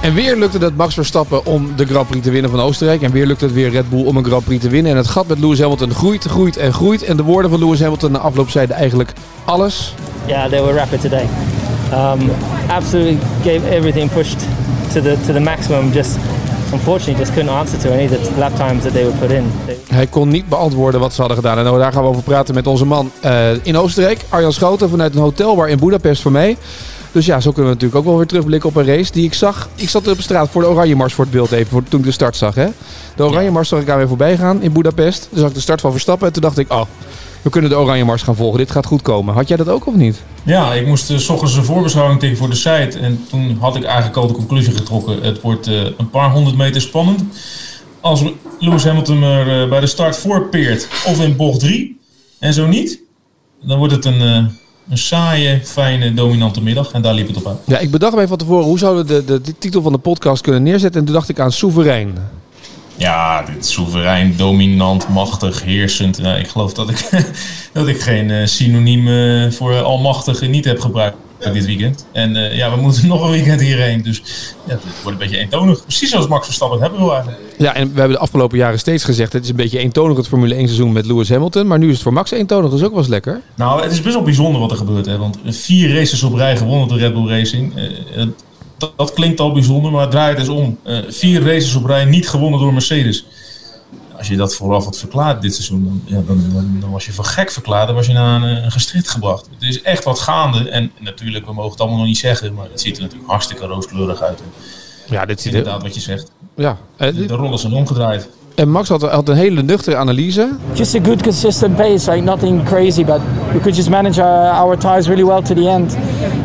En weer lukte het Max Verstappen om de Grand Prix te winnen van Oostenrijk. En weer lukt het weer Red Bull om een Grand Prix te winnen. En het gat met Lewis Hamilton groeit, groeit en groeit. En de woorden van Lewis Hamilton na afloop zeiden eigenlijk alles. Yeah, they were rapid today. Um, absolutely gave everything pushed to the to the maximum. Just unfortunately just couldn't answer to any of the lap times that they would put in. Hij kon niet beantwoorden wat ze hadden gedaan. En nou, daar gaan we over praten met onze man eh, in Oostenrijk. Arjan Schoten vanuit een hotelbar in Budapest voor mij. Dus ja, zo kunnen we natuurlijk ook wel weer terugblikken op een race die ik zag. Ik zat op de straat voor de Oranje Mars voor het beeld even, voor, toen ik de start zag. Hè? De Oranje Mars zag ik aan weer voorbij gaan in Budapest. Dus zag ik de start van Verstappen en toen dacht ik, oh, we kunnen de Oranje Mars gaan volgen. Dit gaat goed komen. Had jij dat ook of niet? Ja, ik moest uh, s ochtends een voorbeschouwing tegen voor de site. En toen had ik eigenlijk al de conclusie getrokken. Het wordt uh, een paar honderd meter spannend. Als Lewis Hamilton er uh, bij de start voorpeert of in bocht 3. En zo niet, dan wordt het een, uh, een saaie, fijne, dominante middag. En daar liep het op uit. Ja, ik bedacht mij van tevoren hoe zouden we de, de, de titel van de podcast kunnen neerzetten. En toen dacht ik aan soeverein. Ja, dit soeverein, dominant, machtig, heersend. Nou, ik geloof dat ik, dat ik geen uh, synoniem uh, voor almachtig niet heb gebruikt dit weekend. En uh, ja, we moeten nog een weekend hierheen. Dus ja, het wordt een beetje eentonig. Precies zoals Max Verstappen hebben we eigenlijk. Ja, en we hebben de afgelopen jaren steeds gezegd... het is een beetje eentonig het Formule 1 seizoen met Lewis Hamilton. Maar nu is het voor Max eentonig, dus ook wel eens lekker. Nou, het is best wel bijzonder wat er gebeurt. Hè? Want vier races op rij gewonnen door Red Bull Racing. Dat, dat, klinkt al bijzonder, maar draai het eens om. Uh, vier races op rij niet gewonnen door Mercedes. Als je dat vooraf had verklaard dit seizoen, dan, ja, dan, dan, dan, was je voor gek verklaard. Dan was je naar een, een gestricht gebracht. Het is echt wat gaande. En natuurlijk, we mogen het allemaal nog niet zeggen, maar het ziet er natuurlijk hartstikke rooskleurig uit. Ja, dit ziet Inderdaad, wat je zegt. Ja, de, de rollen zijn omgedraaid. En Max had, had, een hele nuchtere analyse. Just a good consistent pace, like nothing crazy, but we could just manage our, our tires really well to the end.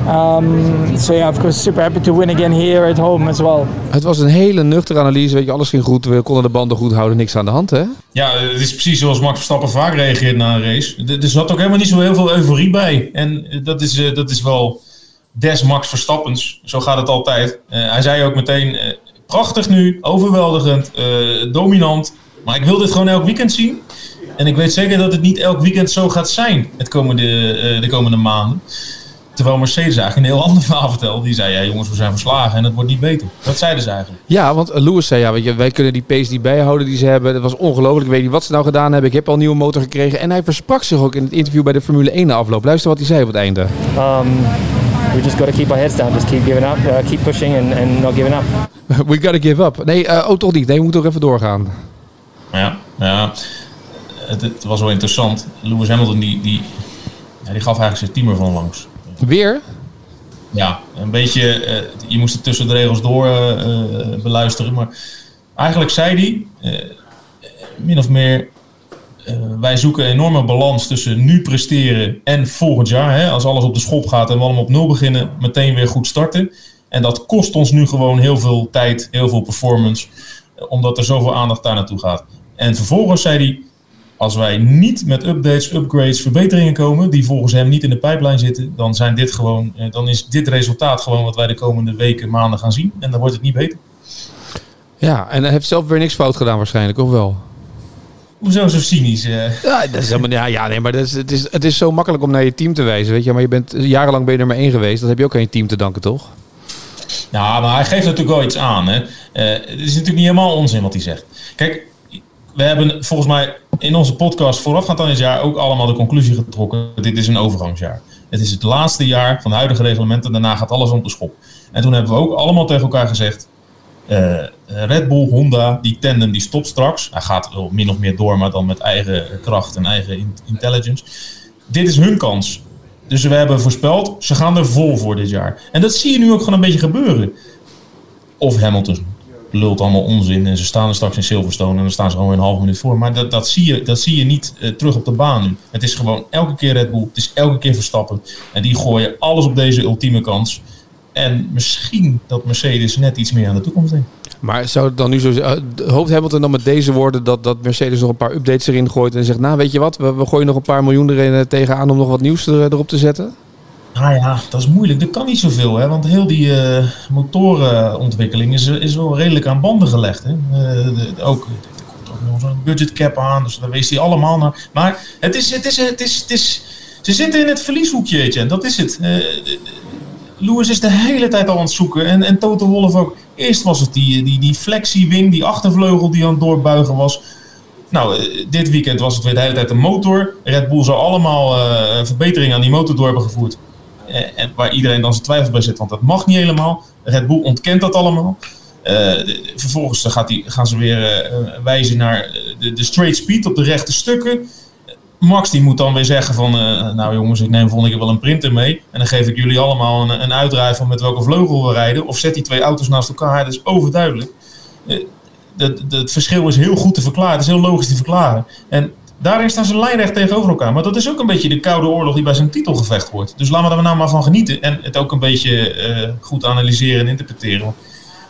Um, so yeah, of course, super happy to win again here at home as well. Het was een hele nuchtere analyse, weet je, alles ging goed, we konden de banden goed houden, niks aan de hand, hè? Ja, het is precies zoals Max Verstappen vaak reageert na een race. Er zat ook helemaal niet zo heel veel euforie bij. En dat is, uh, dat is wel des Max Verstappens. Zo gaat het altijd. Uh, hij zei ook meteen, uh, prachtig nu, overweldigend, uh, dominant. Maar ik wil dit gewoon elk weekend zien. En ik weet zeker dat het niet elk weekend zo gaat zijn het komende, uh, de komende maanden. Terwijl Mercedes eigenlijk een heel ander verhaal vertelde. Die zei, ja jongens, we zijn verslagen en het wordt niet beter. Dat zeiden ze eigenlijk. Ja, want Lewis zei, ja, weet je, wij kunnen die pace niet bijhouden die ze hebben. Dat was ongelooflijk. Ik weet niet wat ze nou gedaan hebben. Ik heb al een nieuwe motor gekregen. En hij versprak zich ook in het interview bij de Formule 1 afloop. Luister wat hij zei op het einde. Um, we just got to keep our heads down. Just keep giving up. Uh, keep pushing and, and not giving up. we gotta give up. Nee, uh, oh toch niet. Nee, we moeten toch even doorgaan. Ja, ja. Het, het, was wel interessant. Lewis Hamilton die, die, ja, die gaf eigenlijk zijn team ervan langs. Weer? Ja, een beetje. Uh, je moest het tussen de regels door uh, beluisteren. Maar eigenlijk zei hij, uh, min of meer. Wij zoeken een enorme balans tussen nu presteren en volgend jaar. Hè, als alles op de schop gaat en we allemaal op nul beginnen, meteen weer goed starten. En dat kost ons nu gewoon heel veel tijd, heel veel performance. Omdat er zoveel aandacht daar naartoe gaat. En vervolgens zei hij, als wij niet met updates, upgrades, verbeteringen komen, die volgens hem niet in de pijplijn zitten, dan, zijn dit gewoon, dan is dit resultaat gewoon wat wij de komende weken, maanden gaan zien. En dan wordt het niet beter. Ja, en hij heeft zelf weer niks fout gedaan waarschijnlijk, of wel? Hoezo zo cynisch? Uh? Ja, dat is helemaal, ja, ja, nee, maar dat is, het, is, het is zo makkelijk om naar je team te wijzen, weet je. Maar je bent jarenlang ben je er maar één geweest. Dat heb je ook aan je team te danken, toch? Ja, maar hij geeft natuurlijk wel iets aan. Hè. Uh, het is natuurlijk niet helemaal onzin wat hij zegt. Kijk, we hebben volgens mij in onze podcast voorafgaand aan dit jaar ook allemaal de conclusie getrokken. Dit is een overgangsjaar. Het is het laatste jaar van de huidige reglementen. Daarna gaat alles om de schop. En toen hebben we ook allemaal tegen elkaar gezegd. Uh, Red Bull, Honda, die tandem die stopt straks. Hij gaat min of meer door, maar dan met eigen kracht en eigen intelligence. Dit is hun kans. Dus we hebben voorspeld, ze gaan er vol voor dit jaar. En dat zie je nu ook gewoon een beetje gebeuren. Of Hamilton lult allemaal onzin en ze staan er straks in Silverstone en dan staan ze gewoon een half minuut voor. Maar dat, dat, zie, je, dat zie je niet uh, terug op de baan nu. Het is gewoon elke keer Red Bull, het is elke keer Verstappen. En die gooien alles op deze ultieme kans. En misschien dat Mercedes net iets meer aan de toekomst denkt. Maar zou het dan nu zo? Uh, hoopt Hamilton dan met deze woorden dat, dat Mercedes nog een paar updates erin gooit en zegt, nou weet je wat, we, gooien nog een paar miljoen erin tegenaan om nog wat nieuws er, erop te zetten? Nou ja, dat is moeilijk. Dat kan niet zoveel, hè? want heel die motorenontwikkeling is, is wel redelijk aan banden gelegd. Hè? De, ook, er komt ook nog zo'n budgetcap aan, dus daar wees hij allemaal naar. Maar het is, het is, het is, het is, ze zitten in het verlieshoekje, en dat is het. Uh, Lewis is de hele tijd al aan het zoeken en, en Toto Wolff ook. Eerst was het die, die, die flexie-wing, die achtervleugel die aan het doorbuigen was. Nou, dit weekend was het weer de hele tijd de motor. Red Bull zou allemaal verbeteringen aan die motor door hebben gevoerd. Eh, en waar iedereen dan zijn twijfels bij zit, want dat mag niet helemaal. Red Bull ontkent dat allemaal. Uh, vervolgens gaat die, gaan ze weer uh, wijzen naar de, de, straight speed op de rechte stukken. Max die moet dan weer zeggen van, uh, nou jongens, ik neem volgende keer wel een printer mee. En dan geef ik jullie allemaal een, een uitdraai van met welke vleugel we rijden. Of zet die twee auto's naast elkaar. Dat is overduidelijk. het verschil is heel goed te verklaren. Het is heel logisch te verklaren. En Daarin staan ze lijnrecht tegenover elkaar. Maar dat is ook een beetje de koude oorlog die bij zijn titelgevecht wordt. Dus laten we er nou maar van genieten. En het ook een beetje uh, goed analyseren en interpreteren.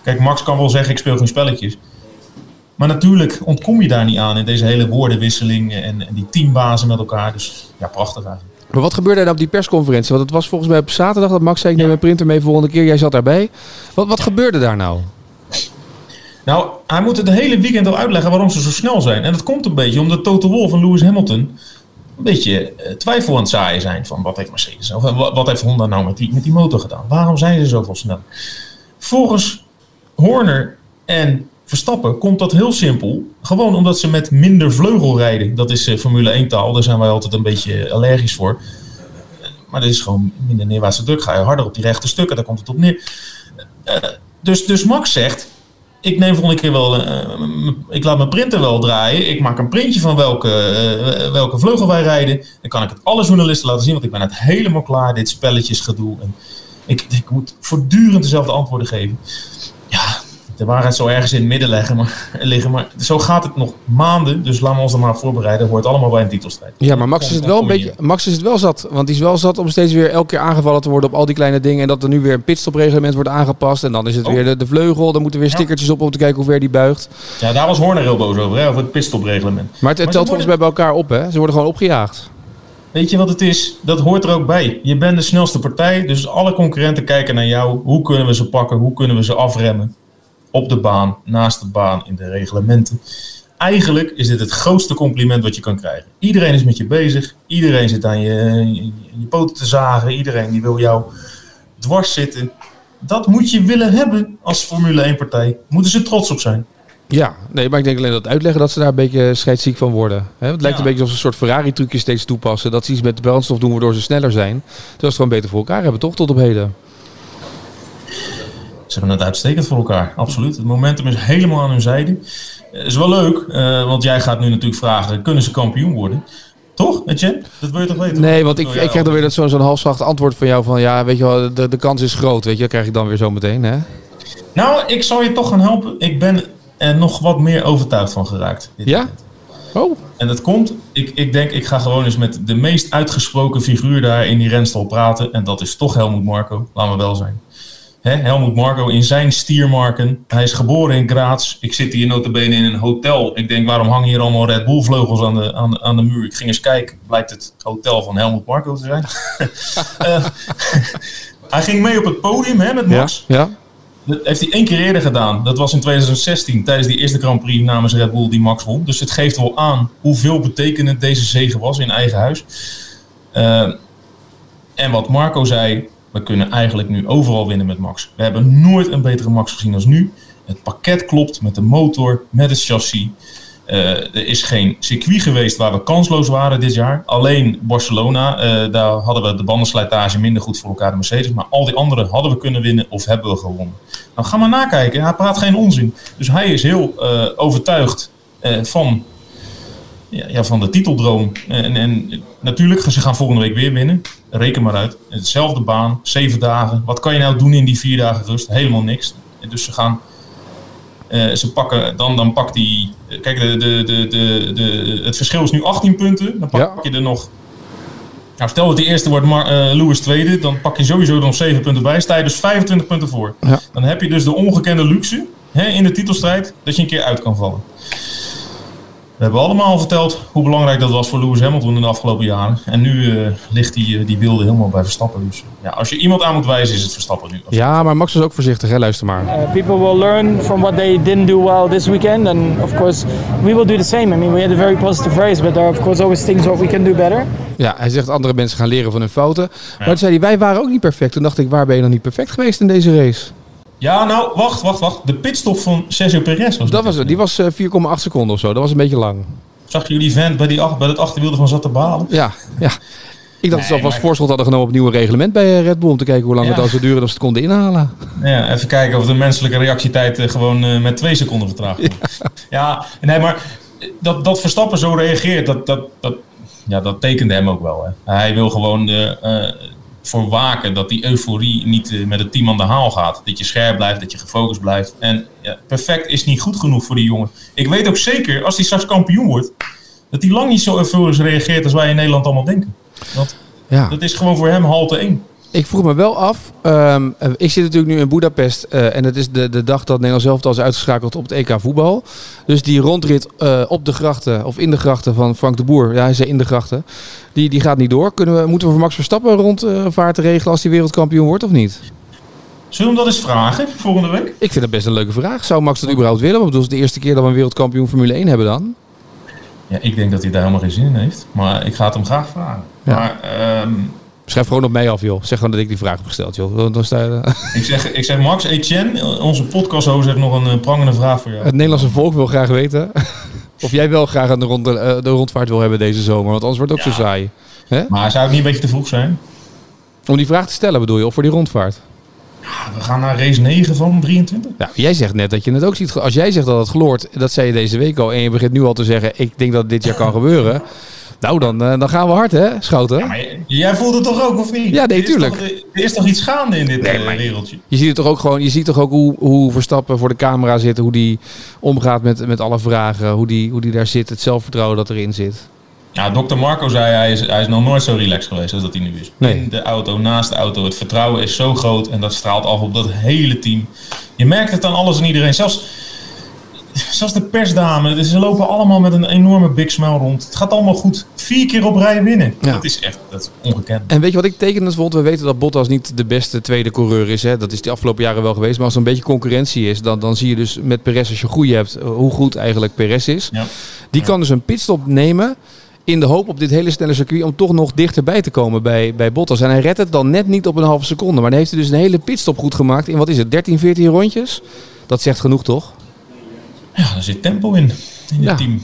Kijk, Max kan wel zeggen, ik speel geen spelletjes. Maar natuurlijk ontkom je daar niet aan in deze hele woordenwisseling en, en die teambazen met elkaar. Dus ja, prachtig eigenlijk. Maar wat gebeurde er op die persconferentie? Want het was volgens mij op zaterdag dat Max zei: Ik neem mijn printer mee volgende keer. Jij zat daarbij. Wat, wat gebeurde daar nou? Nou, hij moet het de hele weekend al uitleggen waarom ze zo snel zijn. En dat komt een beetje omdat Toto Wolff en Lewis Hamilton een beetje uh, twijfel aan het zaaien zijn van wat heeft Mercedes of eh, wat heeft Honda nou met die, met die motor gedaan? Waarom zijn ze zoveel snel? Volgens Horner en Verstappen komt dat heel simpel. Gewoon omdat ze met minder vleugel rijden. Dat is uh, Formule 1 taal, daar zijn wij altijd een beetje allergisch voor. Maar dat is gewoon minder neerwaartse druk. Ga je harder op die rechte stukken, daar komt het op neer. dus, dus Max zegt, ik neem volgende keer wel, ik laat mijn printer wel draaien. Ik maak een printje van welke, welke vleugel wij rijden. Dan kan ik het alle journalisten laten zien, want ik ben het helemaal klaar, dit spelletjesgedoe. En ik, ik moet voortdurend dezelfde antwoorden geven. De waarheid zou ergens in het midden leggen, maar, liggen. Maar zo gaat het nog maanden. Dus laten we ons er maar voorbereiden. Hoort allemaal bij een titelstrijd. Ja, maar Max is het wel een beetje. Max is het wel zat. Want die is wel zat om steeds weer elke keer aangevallen te worden op al die kleine dingen. En dat er nu weer een pitstopreglement wordt aangepast. En dan is het oh. weer de, de, vleugel. Dan moeten weer stickertjes op om te kijken hoe ver die buigt. Ja, daar was Horner heel boos over, hè, over het pitstopreglement. Maar het, telt volgens mij bij elkaar op, hè? Ze worden gewoon opgejaagd. Weet je wat het is? Dat hoort er ook bij. Je bent de snelste partij, dus alle concurrenten kijken naar jou. Hoe kunnen we ze pakken? Hoe kunnen we ze afremmen? Op de baan, naast de baan, in de reglementen. Eigenlijk is dit het grootste compliment wat je kan krijgen. Iedereen is met je bezig. Iedereen zit aan je, je, je poten te zagen. Iedereen die wil jou dwars zitten. Dat moet je willen hebben als Formule 1-partij. Moeten ze trots op zijn. Ja, nee, maar ik denk alleen dat uitleggen dat ze daar een beetje scheidsziek van worden. Het lijkt een beetje alsof ze een soort Ferrari-trucje steeds toepassen. Dat ze iets met de brandstof doen waardoor ze sneller zijn. Terwijl ze het gewoon beter voor elkaar hebben, toch? Tot op heden. Ze hebben het uitstekend voor elkaar, absoluut. Het momentum is helemaal aan hun zijde. Uh, is wel leuk, uh, want jij gaat nu natuurlijk vragen, kunnen ze kampioen worden? Toch, Etienne? Dat wil je toch weten? Nee, want ik, ik krijg dan weer zo'n zo'n halfzacht antwoord van jou van... ja, weet je wel, de, de kans is groot, weet je. Dat krijg ik dan weer zo meteen, hè? Nou, ik zal je toch gaan helpen. Ik ben er nog wat meer overtuigd van geraakt. Ja? Oh. En dat komt, ik, ik denk, ik ga gewoon eens met de meest uitgesproken figuur daar in die renstal praten. En dat is toch Helmoet Marco, laten we wel zijn. Hè, Helmoet Marco in zijn stiermarken. Hij is geboren in Graz. Ik zit hier notabene in een hotel. Ik denk, waarom hangen hier allemaal Red Bull vleugels aan de, aan, aan de muur? Ik ging eens kijken. Blijkt het hotel van Helmoet Marco te zijn. uh, hij ging mee op het podium hè, met Max. Ja, ja. Dat heeft hij één keer eerder gedaan. Dat was in 2016 tijdens die eerste Grand Prix namens Red Bull die Max won. Dus het geeft wel aan hoeveel betekenend deze zegen was in eigen huis. Uh, en wat Marco zei, we kunnen eigenlijk nu overal winnen met Max. We hebben nooit een betere Max gezien als nu. Het pakket klopt met de motor, met het chassis. Uh, er is geen circuit geweest waar we kansloos waren dit jaar. Alleen Barcelona, uh, daar hadden we de bandenslijtage minder goed voor elkaar de Mercedes. Maar al die andere hadden we kunnen winnen of hebben we gewonnen. Nou, ga maar nakijken. Hij praat geen onzin. Dus hij is heel uh, overtuigd van ja, ja, van de titeldroom. En, en natuurlijk, ze gaan volgende week weer winnen. Reken maar uit. Hetzelfde baan, zeven dagen. Wat kan je nou doen in die vier dagen rust? Helemaal niks. Dus ze gaan. Uh, ze pakken, dan, dan pakt die. Kijk, de, de, de, de, de, het verschil is nu 18 punten. Dan pak ja. je er nog. Nou, stel dat de eerste wordt Mar uh, Lewis tweede, dan pak je sowieso nog 7 punten bij. Sta je dus 25 punten voor. Ja. Dan heb je dus de ongekende luxe hè, in de titelstrijd, dat je een keer uit kan vallen. We hebben allemaal verteld hoe belangrijk dat was voor Lewis Hamilton in de afgelopen jaren. En nu uh, ligt die, uh, die beelden helemaal bij Verstappen. Dus ja, als je iemand aan moet wijzen, is het Verstappen nu. Ja, maar Max is ook voorzichtig, hè? luister maar. Uh, people will learn from what they didn't do well this weekend. And of course, we will do the same. I mean, we had a very positive race, but there are of course always things what we can do better. Ja, hij zegt andere mensen gaan leren van hun fouten. Ja. Maar toen zei hij, wij waren ook niet perfect. Toen dacht ik, waar ben je nog niet perfect geweest in deze race? Ja, nou, wacht, wacht, wacht. De pitstop van Sergio Perez was dat. Was, die was 4,8 seconden of zo. Dat was een beetje lang. Zag jullie vent bij, die, bij het achterwiel van zat te balen? Ja, ja. Ik dacht nee, dat ze alvast voorschot hadden genomen op het nieuwe reglement bij Red Bull. Om te kijken hoe lang ja. het al zou duren dat ze het konden inhalen. Ja, even kijken of de menselijke reactietijd gewoon uh, met twee seconden vertraagt. Ja. ja, nee, maar dat, dat Verstappen zo reageert, dat, dat, dat, ja, dat tekende hem ook wel. Hè. Hij wil gewoon de, uh, voor waken dat die euforie niet uh, met het team aan de haal gaat. Dat je scherp blijft, dat je gefocust blijft. En ja, perfect is niet goed genoeg voor die jongen. Ik weet ook zeker, als hij straks kampioen wordt, dat hij lang niet zo euforisch reageert als wij in Nederland allemaal denken. Want ja. dat is gewoon voor hem halte 1. Ik vroeg me wel af. Um, ik zit natuurlijk nu in Budapest. Uh, en het is de, de dag dat Nederland zelf al is uitgeschakeld op het EK voetbal. Dus die rondrit uh, op de grachten, of in de grachten van Frank de Boer. Ja, hij zei in de grachten. Die, die gaat niet door. Kunnen we, moeten we voor Max Verstappen een rondvaart regelen als hij wereldkampioen wordt of niet? Zullen we hem dat eens vragen volgende week? Ik vind dat best een leuke vraag. Zou Max dat überhaupt willen? Want het is de eerste keer dat we een wereldkampioen Formule 1 hebben dan. Ja, ik denk dat hij daar helemaal geen zin in heeft. Maar ik ga het hem graag vragen. Ja. Maar, um, Schrijf gewoon op mij af, joh. Zeg gewoon dat ik die vraag heb gesteld, joh. Dan sta je, ik, zeg, ik zeg, Max, Etienne, onze podcast heeft nog een prangende vraag voor jou. Het Nederlandse volk wil graag weten of jij wel graag een de, rond, de rondvaart wil hebben deze zomer. Want anders wordt het ook ja. zo saai. Maar zou het niet een beetje te vroeg zijn? Om die vraag te stellen bedoel je, of voor die rondvaart? Ja, we gaan naar race 9 van 23. Ja, jij zegt net dat je het ook ziet. Als jij zegt dat het gloort, dat zei je deze week al. En je begint nu al te zeggen, ik denk dat dit jaar kan gebeuren. Nou, dan, uh, dan gaan we hard, hè, Schouten? Ja, maar jij voelt het toch ook, of niet? Ja, nee, er tuurlijk. Toch, er is toch iets gaande in dit nee, uh, wereldje? Je ziet het toch ook gewoon, je ziet toch ook hoe, hoe Verstappen voor de camera zit, hoe die omgaat met, met alle vragen, hoe die, hoe die daar zit, het zelfvertrouwen dat erin zit. Ja, dokter Marco zei hij is, hij is nog nooit zo relaxed geweest als dat hij nu is. Nee. In de auto, naast de auto. Het vertrouwen is zo groot en dat straalt af op dat hele team. Je merkt het aan alles en iedereen. Zelfs, zelfs de persdame, ze lopen allemaal met een enorme big smile rond. Het gaat allemaal goed. Vier keer op rij winnen. Ja. Dat is echt dat is ongekend. En weet je wat ik tekenend vond? We weten dat Bottas niet de beste tweede coureur is. Hè? Dat is de afgelopen jaren wel geweest. Maar als er een beetje concurrentie is, dan, dan zie je dus met Perez, als je goede hebt, hoe goed eigenlijk Perez is. Ja. Die kan dus een pitstop nemen in de hoop op dit hele snelle circuit om toch nog dichterbij te komen bij, bij Bottas. En hij redt het dan net niet op een halve seconde. Maar dan heeft hij dus een hele pitstop goed gemaakt in, wat is het, 13, 14 rondjes? Dat zegt genoeg, toch? Ja, er zit tempo in, in het team.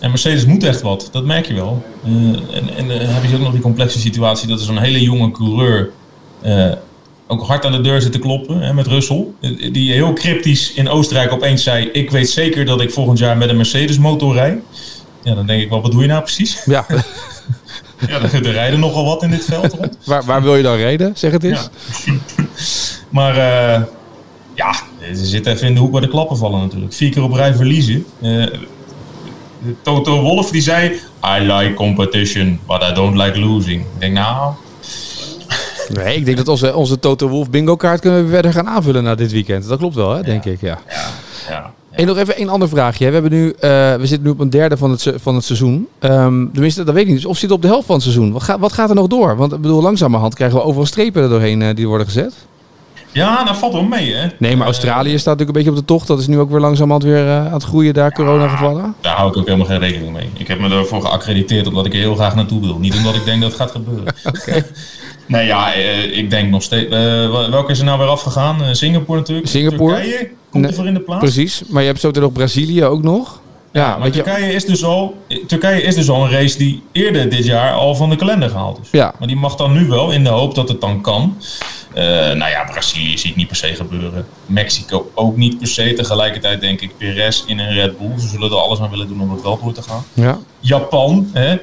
En Mercedes moet echt wat, dat merk je wel. Uh, en en uh, heb je ook nog die complexe situatie dat er zo'n hele jonge coureur uh, ook hard aan de deur zit te kloppen hè, met Russell. Die heel cryptisch in Oostenrijk opeens zei: Ik weet zeker dat ik volgend jaar met een Mercedes motor rijd. Ja, dan denk ik wel, wat doe je nou precies? Ja. ja, er, er rijden nogal wat in dit veld rond. waar, waar wil je dan rijden? Zeg het eens. Ja. maar ja, ze zitten even in de hoek waar de klappen vallen natuurlijk. Vier keer op rij verliezen. Uh, Toto Wolf die zei, I like competition, but I don't like losing. Ik denk nou... Nee, ik denk dat onze, onze Toto Wolf bingo kaart kunnen we verder gaan aanvullen na dit weekend. Dat klopt wel, hè, denk ik. Ja. ja, ja. En nog even één ander vraagje. We, hebben nu, uh, we zitten nu op een derde van het, van het seizoen. Um, tenminste, dat weet ik niet. Dus of zit op de helft van het seizoen? Wat, gaat wat gaat er nog door? Want ik bedoel, langzamerhand krijgen we overal strepen er doorheen uh, die worden gezet. Ja, dat valt wel mee, hè? Nee, maar Australië staat natuurlijk een beetje op de tocht. Dat is nu ook weer langzamerhand weer uh, aan het groeien daar, corona gevallen. Daar hou ik ook helemaal geen rekening mee. Ik heb me ervoor geaccrediteerd omdat ik er heel graag naartoe wil. Niet omdat ik denk dat het gaat gebeuren. Oké. Nee, ja, ik denk nog steeds. Uh, welke is er nou weer afgegaan? Singapore natuurlijk. Singapore. Turkije komt er voor in de plaats. Precies, maar je hebt zo nog Brazilië ook nog. Ja, ja maar Turkije, je... is dus al, Turkije is dus al een race die eerder dit jaar al van de kalender gehaald is. Ja. Maar die mag dan nu wel in de hoop dat het dan kan. Uh, nou ja, Brazilië zie ik niet per se gebeuren. Mexico ook niet per se. Tegelijkertijd denk ik Perez in een Red Bull. Ze zullen er alles aan willen doen om het wel door te gaan. Ja. Japan, hè,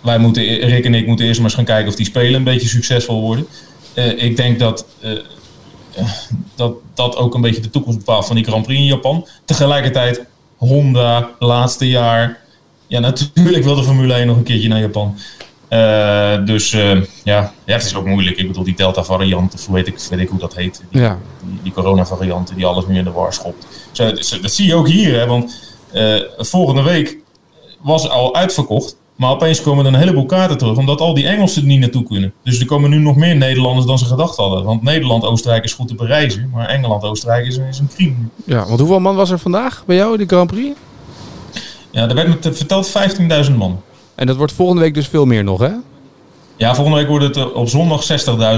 wij moeten, Rick en ik moeten eerst maar eens gaan kijken of die spelen een beetje succesvol worden. Uh, ik denk dat, uh, dat dat ook een beetje de toekomst bepaalt van die Grand Prix in Japan. Tegelijkertijd Honda, laatste jaar. Ja, natuurlijk wil de Formule 1 nog een keertje naar Japan. Uh, dus uh, ja, ja, het is ook moeilijk. Ik bedoel, die Delta-variant, of weet ik, weet ik hoe dat heet. Die, ja. die, die corona-variant die alles nu in de war schopt. Zo, dat zie je ook hier, hè, want uh, volgende week was al uitverkocht. Maar opeens komen er een heleboel kaarten terug, omdat al die Engelsen er niet naartoe kunnen. Dus er komen nu nog meer Nederlanders dan ze gedacht hadden. Want Nederland-Oostenrijk is goed te bereizen, maar Engeland-Oostenrijk is, is een crime. Ja, want hoeveel man was er vandaag bij jou, de Grand Prix? Ja, er werd me verteld 15.000 man. En dat wordt volgende week dus veel meer nog, hè? Ja, volgende week wordt het eh, op zondag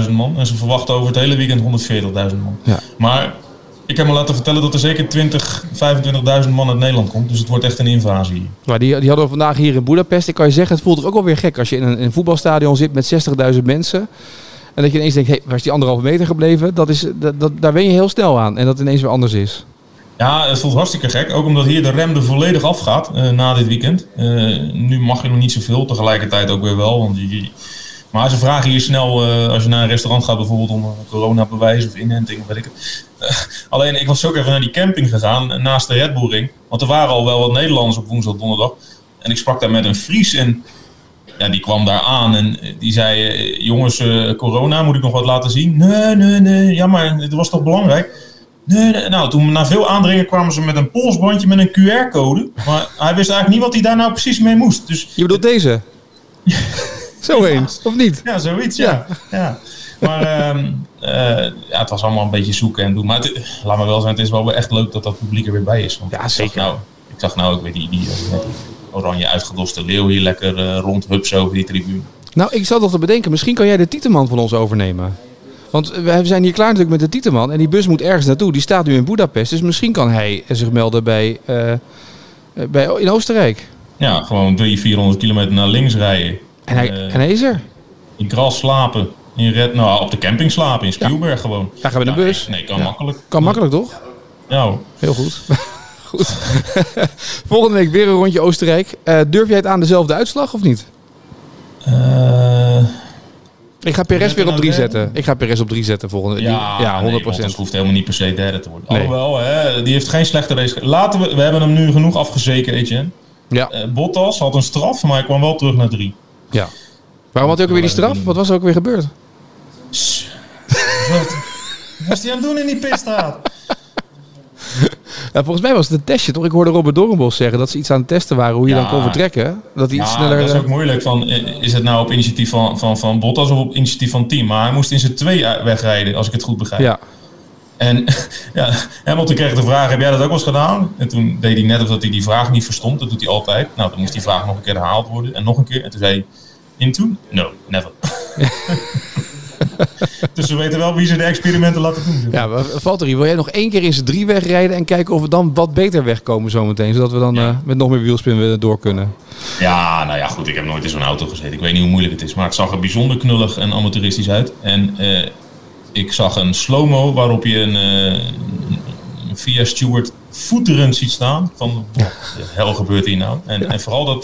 60.000 man. En ze verwachten over het hele weekend 140.000 man. Ja. Maar ik heb me laten vertellen dat er zeker 20, 25.000 man uit Nederland komt. Dus het wordt echt een invasie. Maar die, die hadden we vandaag hier in Budapest. Ik kan je zeggen, het voelt er ook wel weer gek als je in een, in een voetbalstadion zit met 60.000 mensen. En dat je ineens denkt, hé, hey, waar is die anderhalve meter gebleven? Dat is, dat, dat, daar wen je heel snel aan. En dat het ineens weer anders is. Ja, het voelt hartstikke gek. Ook omdat hier de rem er volledig afgaat uh, na dit weekend. Uh, nu mag je nog niet zoveel, tegelijkertijd ook weer wel. Want je, maar ze vragen hier snel, uh, als je naar een restaurant gaat bijvoorbeeld om coronabewijs of inenting, weet ik het. alleen, ik was ook even naar die camping gegaan, naast de Red. Want er waren al wel wat Nederlanders op woensdag, donderdag. En ik sprak daar met een Fries en ja, die kwam daar aan en die zei, jongens, corona, moet ik nog wat laten zien? Nee, nee, nee, ja, maar het was toch belangrijk? Nee, nee, nou, toen na veel aandringen kwamen ze met een polsbandje met een QR-code. Maar hij wist eigenlijk niet wat hij daar nou precies mee moest. Dus, je bedoelt deze? Zo eens, of niet? Ja, zoiets, ja. ja. ja. Maar uh, uh, ja, het was allemaal een beetje zoeken en doen. Maar het, laat me wel zijn, het is wel echt leuk dat dat publiek er weer bij is. Want ja, zeker. Ik zag nou, ik zag nou ook weer die, die, die oranje uitgedoste leeuw hier lekker uh, rondhupsen over die tribune. Nou, ik zat nog te bedenken, misschien kan jij de titelman van ons overnemen. Want we zijn hier klaar natuurlijk met de Tieteman. En die bus moet ergens naartoe. Die staat nu in Budapest. Dus misschien kan hij zich melden bij, uh, bij, in Oostenrijk. Ja, gewoon 300, 400 kilometer naar links rijden. En hij, uh, en hij is er. In gras slapen. In red, nou, op de camping slapen. In Spielberg ja. gewoon. Daar gaan we de nou, bus. Nee, kan ja. makkelijk. Kan makkelijk toch? Ja hoor. Heel goed. goed. Volgende week weer een rondje Oostenrijk. Uh, durf jij het aan dezelfde uitslag of niet? Uh, ik ga Perez weer op 3 zetten. Ik ga Perez op 3 zetten volgende Ja, ja 100%. Nee, dat hoeft helemaal niet per se derde te worden. Nee. Alhoewel, hè, die heeft geen slechte race. Laten we, we hebben hem nu genoeg afgezeken, Etienne. Ja. Uh, Bottas had een straf, maar hij kwam wel terug naar 3. Ja. Waarom had hij ook weer die straf? Wat was er ook weer gebeurd? Wat was hij aan het doen in die pitstraat? Ja, volgens mij was het een testje, toch? Ik hoorde Robert Doornbos zeggen dat ze iets aan het testen waren hoe je Ja. dan kon vertrekken. Dat hij iets sneller... dat is eh, ook moeilijk. Van, eh, is het nou op initiatief van, van, van Bottas of op initiatief van team? Maar hij moest in zijn twee uit- wegrijden, als ik het goed begrijp. ja. En ja, Hamilton kreeg de vraag, heb jij dat ook wel eens gedaan? En toen deed hij net of dat hij die vraag niet verstond. Dat doet hij altijd. Nou, dan moest die vraag nog een keer herhaald worden. En nog een keer. En toen zei hij, into? No, never. dus we weten wel wie ze de experimenten laten doen. Ja, Valtteri, wil jij nog één keer in zijn drie wegrijden en kijken of we dan wat beter wegkomen zometeen? Zodat we dan Ja. eh, met nog meer wielspin door kunnen. Ja, nou ja, goed. Ik heb nooit in zo'n auto gezeten. Ik weet niet hoe moeilijk het is. Maar het zag er bijzonder knullig en amateuristisch uit. En eh, ik zag een slow-mo waarop je een, eh, een Via Stewart voeterend ziet staan. Van, wat de hel gebeurt hier nou? En, en vooral dat,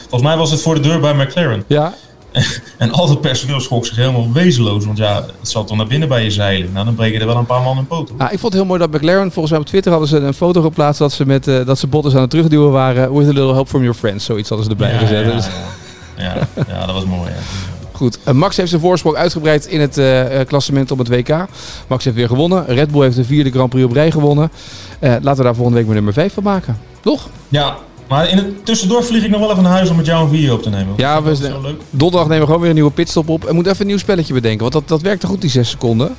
volgens mij was het voor de deur bij McLaren. Ja, En al het personeel schrok zich helemaal wezenloos. Want ja, het zat toch naar binnen bij je zeilen. Nou, dan breek je er wel een paar man in poten. Ah, ik vond het heel mooi dat McLaren, volgens mij op Twitter hadden ze een foto geplaatst dat ze met eh, dat ze Bottas aan het terugduwen waren. With a little help from your friends. Zoiets hadden ze erbij ja, gezet. ja, Dus- ja. Ja, ja, dat was mooi. Goed, Eh, Max heeft zijn voorsprong uitgebreid in het eh, klassement op het WK. Max heeft weer gewonnen. Red Bull heeft de vierde Grand Prix op rij gewonnen. Laten we daar volgende week maar nummer 5 van maken. Toch? Ja, maar in het tussendoor vlieg ik nog wel even naar huis om met jou een video op te nemen. Ja, we zijn- leuk. Donderdag nemen we gewoon weer een nieuwe pitstop op. En moet even een nieuw spelletje bedenken. Want dat, dat werkte goed, die 6 seconden.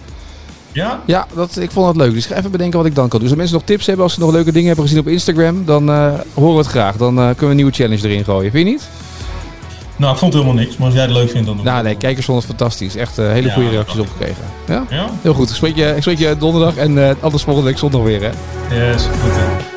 Ja? Ja, dat, ik vond het leuk. Dus ik ga even bedenken wat ik dan kan doen. Dus als mensen nog tips hebben, als ze nog leuke dingen hebben gezien op Instagram, dan eh, horen we het graag. Dan eh, kunnen we een nieuwe challenge erin gooien. Vind je niet? Nou, ik vond helemaal niks. Maar als jij het leuk vindt, dan doe ik Nou, nee, het. kijkers vonden het fantastisch. Echt eh, hele Ja, goede reacties opgekregen. Ja? Ja? Heel goed. Ik spreek je, ik spreek je donderdag en anders volgende week zondag weer. Hè? Yes, goed. hè.